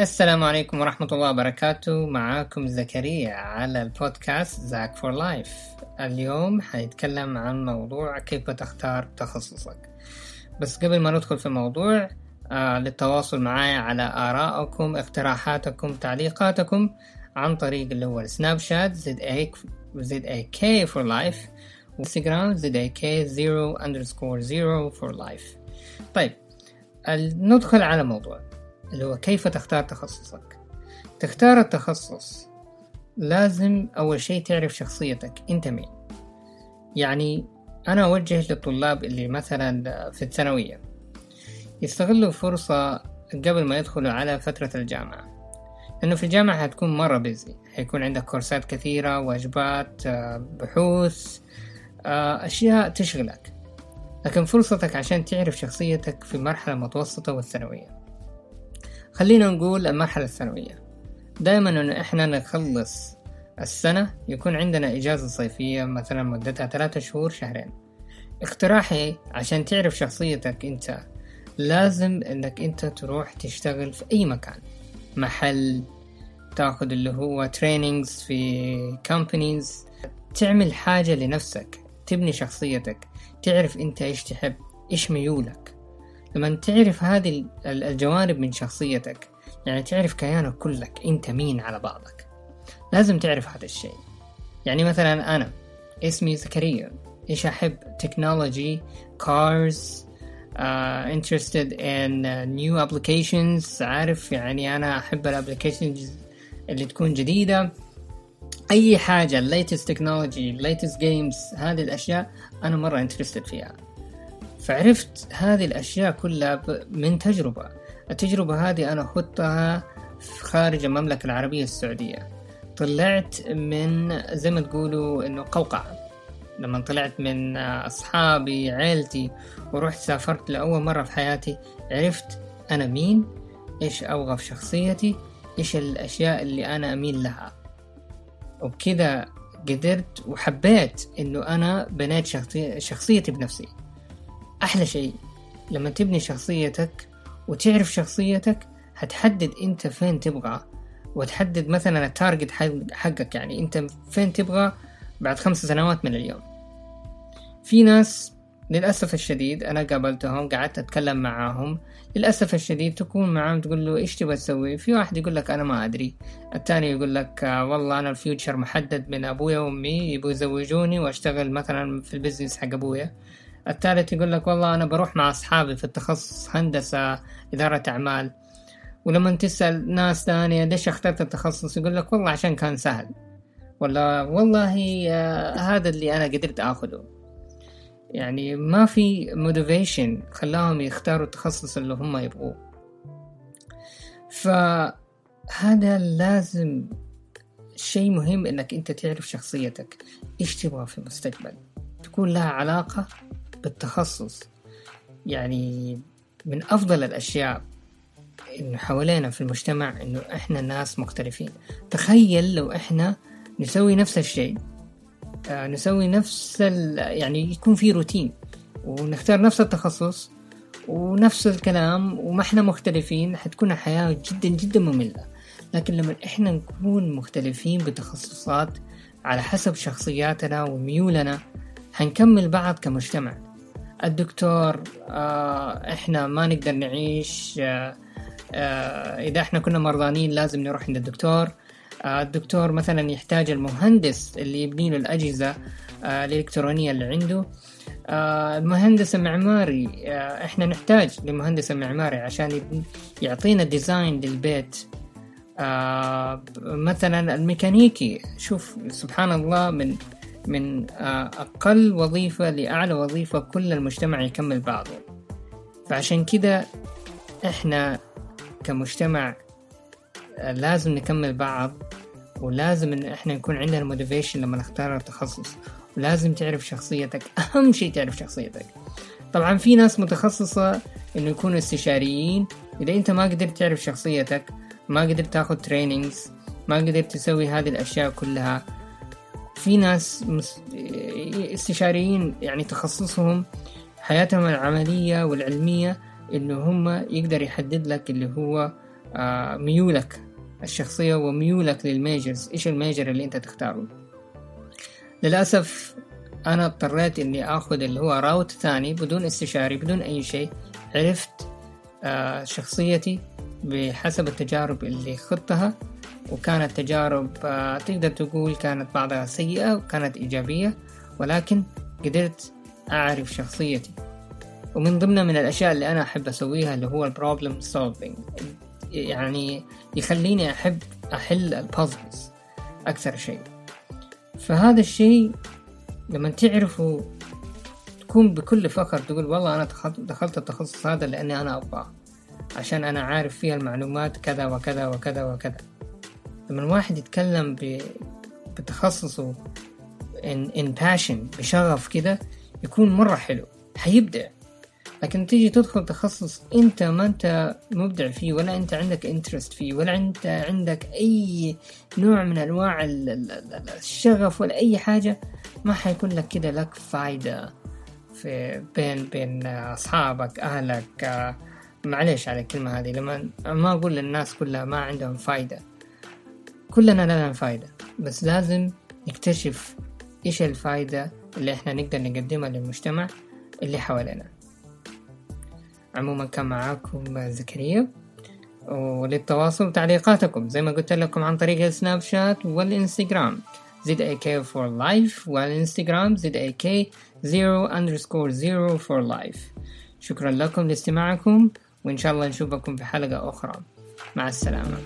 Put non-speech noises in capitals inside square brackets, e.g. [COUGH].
السلام عليكم ورحمة الله وبركاته. معاكم زكريا على البودكاست Zak for Life. اليوم حنتكلم عن موضوع كيف تختار تخصصك. بس قبل ما ندخل في الموضوع آه للتواصل معي على آرائكم اقتراحاتكم تعليقاتكم عن طريق اللي هو السناب شات Z A Z A K for life وانستغرام Z A K zero underscore zero for life. طيب ندخل على موضوع. اللي هو كيف تختار تخصصك؟ تختار التخصص لازم أول شيء تعرف شخصيتك أنت مين؟ يعني أنا أوجه للطلاب اللي مثلا في الثانوية يستغلوا فرصة قبل ما يدخلوا على فترة الجامعة لأنه في الجامعة هتكون مرة بيزي هيكون عندك كورسات كثيرة واجبات آه، بحوث آه، أشياء تشغلك. لكن فرصتك عشان تعرف شخصيتك في المرحلة المتوسطة والثانوية. خلينا نقول المرحلة الثانوية. دائما انه إحنا نخلص السنة يكون عندنا إجازة صيفية مثلا مدتها ثلاثة شهور شهرين. اقتراحي عشان تعرف شخصيتك أنت لازم إنك أنت تروح تشتغل في أي مكان. محل تأخذ اللي هو trainings في companies تعمل حاجة لنفسك تبني شخصيتك تعرف أنت إيش تحب إيش ميولك. لما تعرف هذه الجوانب من شخصيتك يعني تعرف كيانك كلك أنت مين على بعضك. لازم تعرف هذا الشيء. يعني مثلا أنا اسمي زكريا. إيش أحب؟ technology cars in uh, new applications. عارف؟ يعني أنا أحب ال applications اللي تكون جديدة. أي حاجة latest technology latest games هذه الأشياء أنا مرة interested فيها. فعرفت هذه الأشياء كلها من تجربة. التجربة هذه أنا خدتها خارج المملكة العربية السعودية. طلعت من زي ما تقولوا إنه قوقعة. لما طلعت من أصحابي عيلتي ورحت سافرت لأول مرة في حياتي عرفت أنا مين إيش أبغى في شخصيتي إيش الأشياء اللي أنا أميل لها. وبكذا قدرت وحبيت إنه أنا بنيت شخصيتي بنفسي. أحلى شيء لما تبني شخصيتك وتعرف شخصيتك هتحدد أنت فين تبغى. وتحدد مثلا التارجت حقك يعني أنت فين تبغى بعد خمس سنوات من اليوم. في ناس للأسف الشديد أنا قابلتهم قعدت أتكلم معاهم للأسف الشديد تكون معاهم تقول له إيش تبغى تسوي؟ في واحد يقول لك أنا ما أدري. الثاني يقول لك والله أنا ال future محدد من أبويا وأمي يبغوا يزوجوني وأشتغل مثلا في ال business حق أبويا. الثالث يقول لك والله أنا بروح مع أصحابي في التخصص هندسة إدارة أعمال. ولما تسأل ناس ثانية ليش اخترت التخصص؟ يقول لك والله عشان كان سهل. ولا والله آه، هذا اللي أنا قدرت أخذه. يعني ما في موتيفيشن خلاهم يختاروا التخصص اللي هم يبغوه. فهذا لازم شيء مهم إنك أنت تعرف شخصيتك. إيش تبغى في المستقبل. تكون لها علاقة بالتخصص. يعني من أفضل الأشياء إنه حوالينا في المجتمع إنه إحنا ناس مختلفين. تخيل لو إحنا نسوي نفس الشيء. آه نسوي نفس يعني يكون في روتين. ونختار نفس التخصص ونفس الكلام وما إحنا مختلفين حتكون الحياة جدا جدا مملة. لكن لما إحنا نكون مختلفين بتخصصات على حسب شخصياتنا وميولنا حنكمل بعض كمجتمع. الدكتور آه إحنا ما نقدر نعيش آه آه إذا إحنا كنا مرضانين لازم نروح عند الدكتور. الدكتور مثلا يحتاج المهندس اللي يبني له الأجهزة الإلكترونية اللي عنده. المهندس المعماري إحنا نحتاج لمهندس المعماري عشان يعطينا ديزاين للبيت. مثلا الميكانيكي شوف سبحان الله من من آه، أقل وظيفة لأعلى وظيفة كل المجتمع يكمل بعضه. فعشان كده إحنا كمجتمع آه، لازم نكمل بعض ولازم إن إحنا يكون عندنا motivation لما نختار التخصص. ولازم تعرف شخصيتك. [LAUGHS] أهم شيء تعرف شخصيتك. طبعا في ناس متخصصة إنه يكونوا استشاريين. إذا أنت ما قدرت تعرف شخصيتك ما قدرت تاخذ trainings ما قدرت تسوي هذه الأشياء كلها في ناس استشاريين يعني تخصصهم حياتهم العملية والعلمية إنه هم يقدر يحدد لك اللي هو آه، ميولك الشخصية وميولك لل majors. إيش ال major اللي أنت تختاره؟ للأسف أنا اضطريت إني أخذ اللي هو route ثاني بدون استشاري بدون أي شيء. عرفت آه، شخصيتي بحسب التجارب اللي خضتها. وكانت تجارب آه، تقدر تقول كانت بعضها سيئة وكانت إيجابية ولكن قدرت أعرف شخصيتي. ومن ضمن من الأشياء اللي أنا أحب أسويها اللي هو ال problem solving يعني يخليني أحب أحل ال puzzles أكثر شيء. فهذا الشيء لما تعرفوا تكون بكل فخر تقول والله أنا دخلت التخصص هذا لأني أنا أبغاه عشان أنا عارف فيها المعلومات كذا وكذا وكذا وكذا. لما الواحد يتكلم بتخصصه in, in passion بشغف كده يكون مرة حلو حيبدع. لكن تيجي تدخل تخصص أنت ما أنت مبدع فيه ولا أنت عندك انترست فيه ولا أنت عندك أي نوع من أنواع الشغف ولا أي حاجة ما حيكون لك كده لك فايدة في بين بين أصحابك أهلك. معليش على الكلمة هذه لما ما أقول للناس كلها ما عندهم فايدة. كلنا لنا فايدة بس لازم نكتشف إيش الفايدة اللي إحنا نقدر نقدمها للمجتمع اللي حوالينا. عموما كان معاكم زكريا وللتواصل تعليقاتكم زي ما قلت لكم عن طريق السناب شات والإنستغرام. Z A K for life والإنستغرام Z A K zero underscore zero for life شكرا لكم لاستماعكم وإن شاء الله نشوفكم في حلقة أخرى. مع السلامة.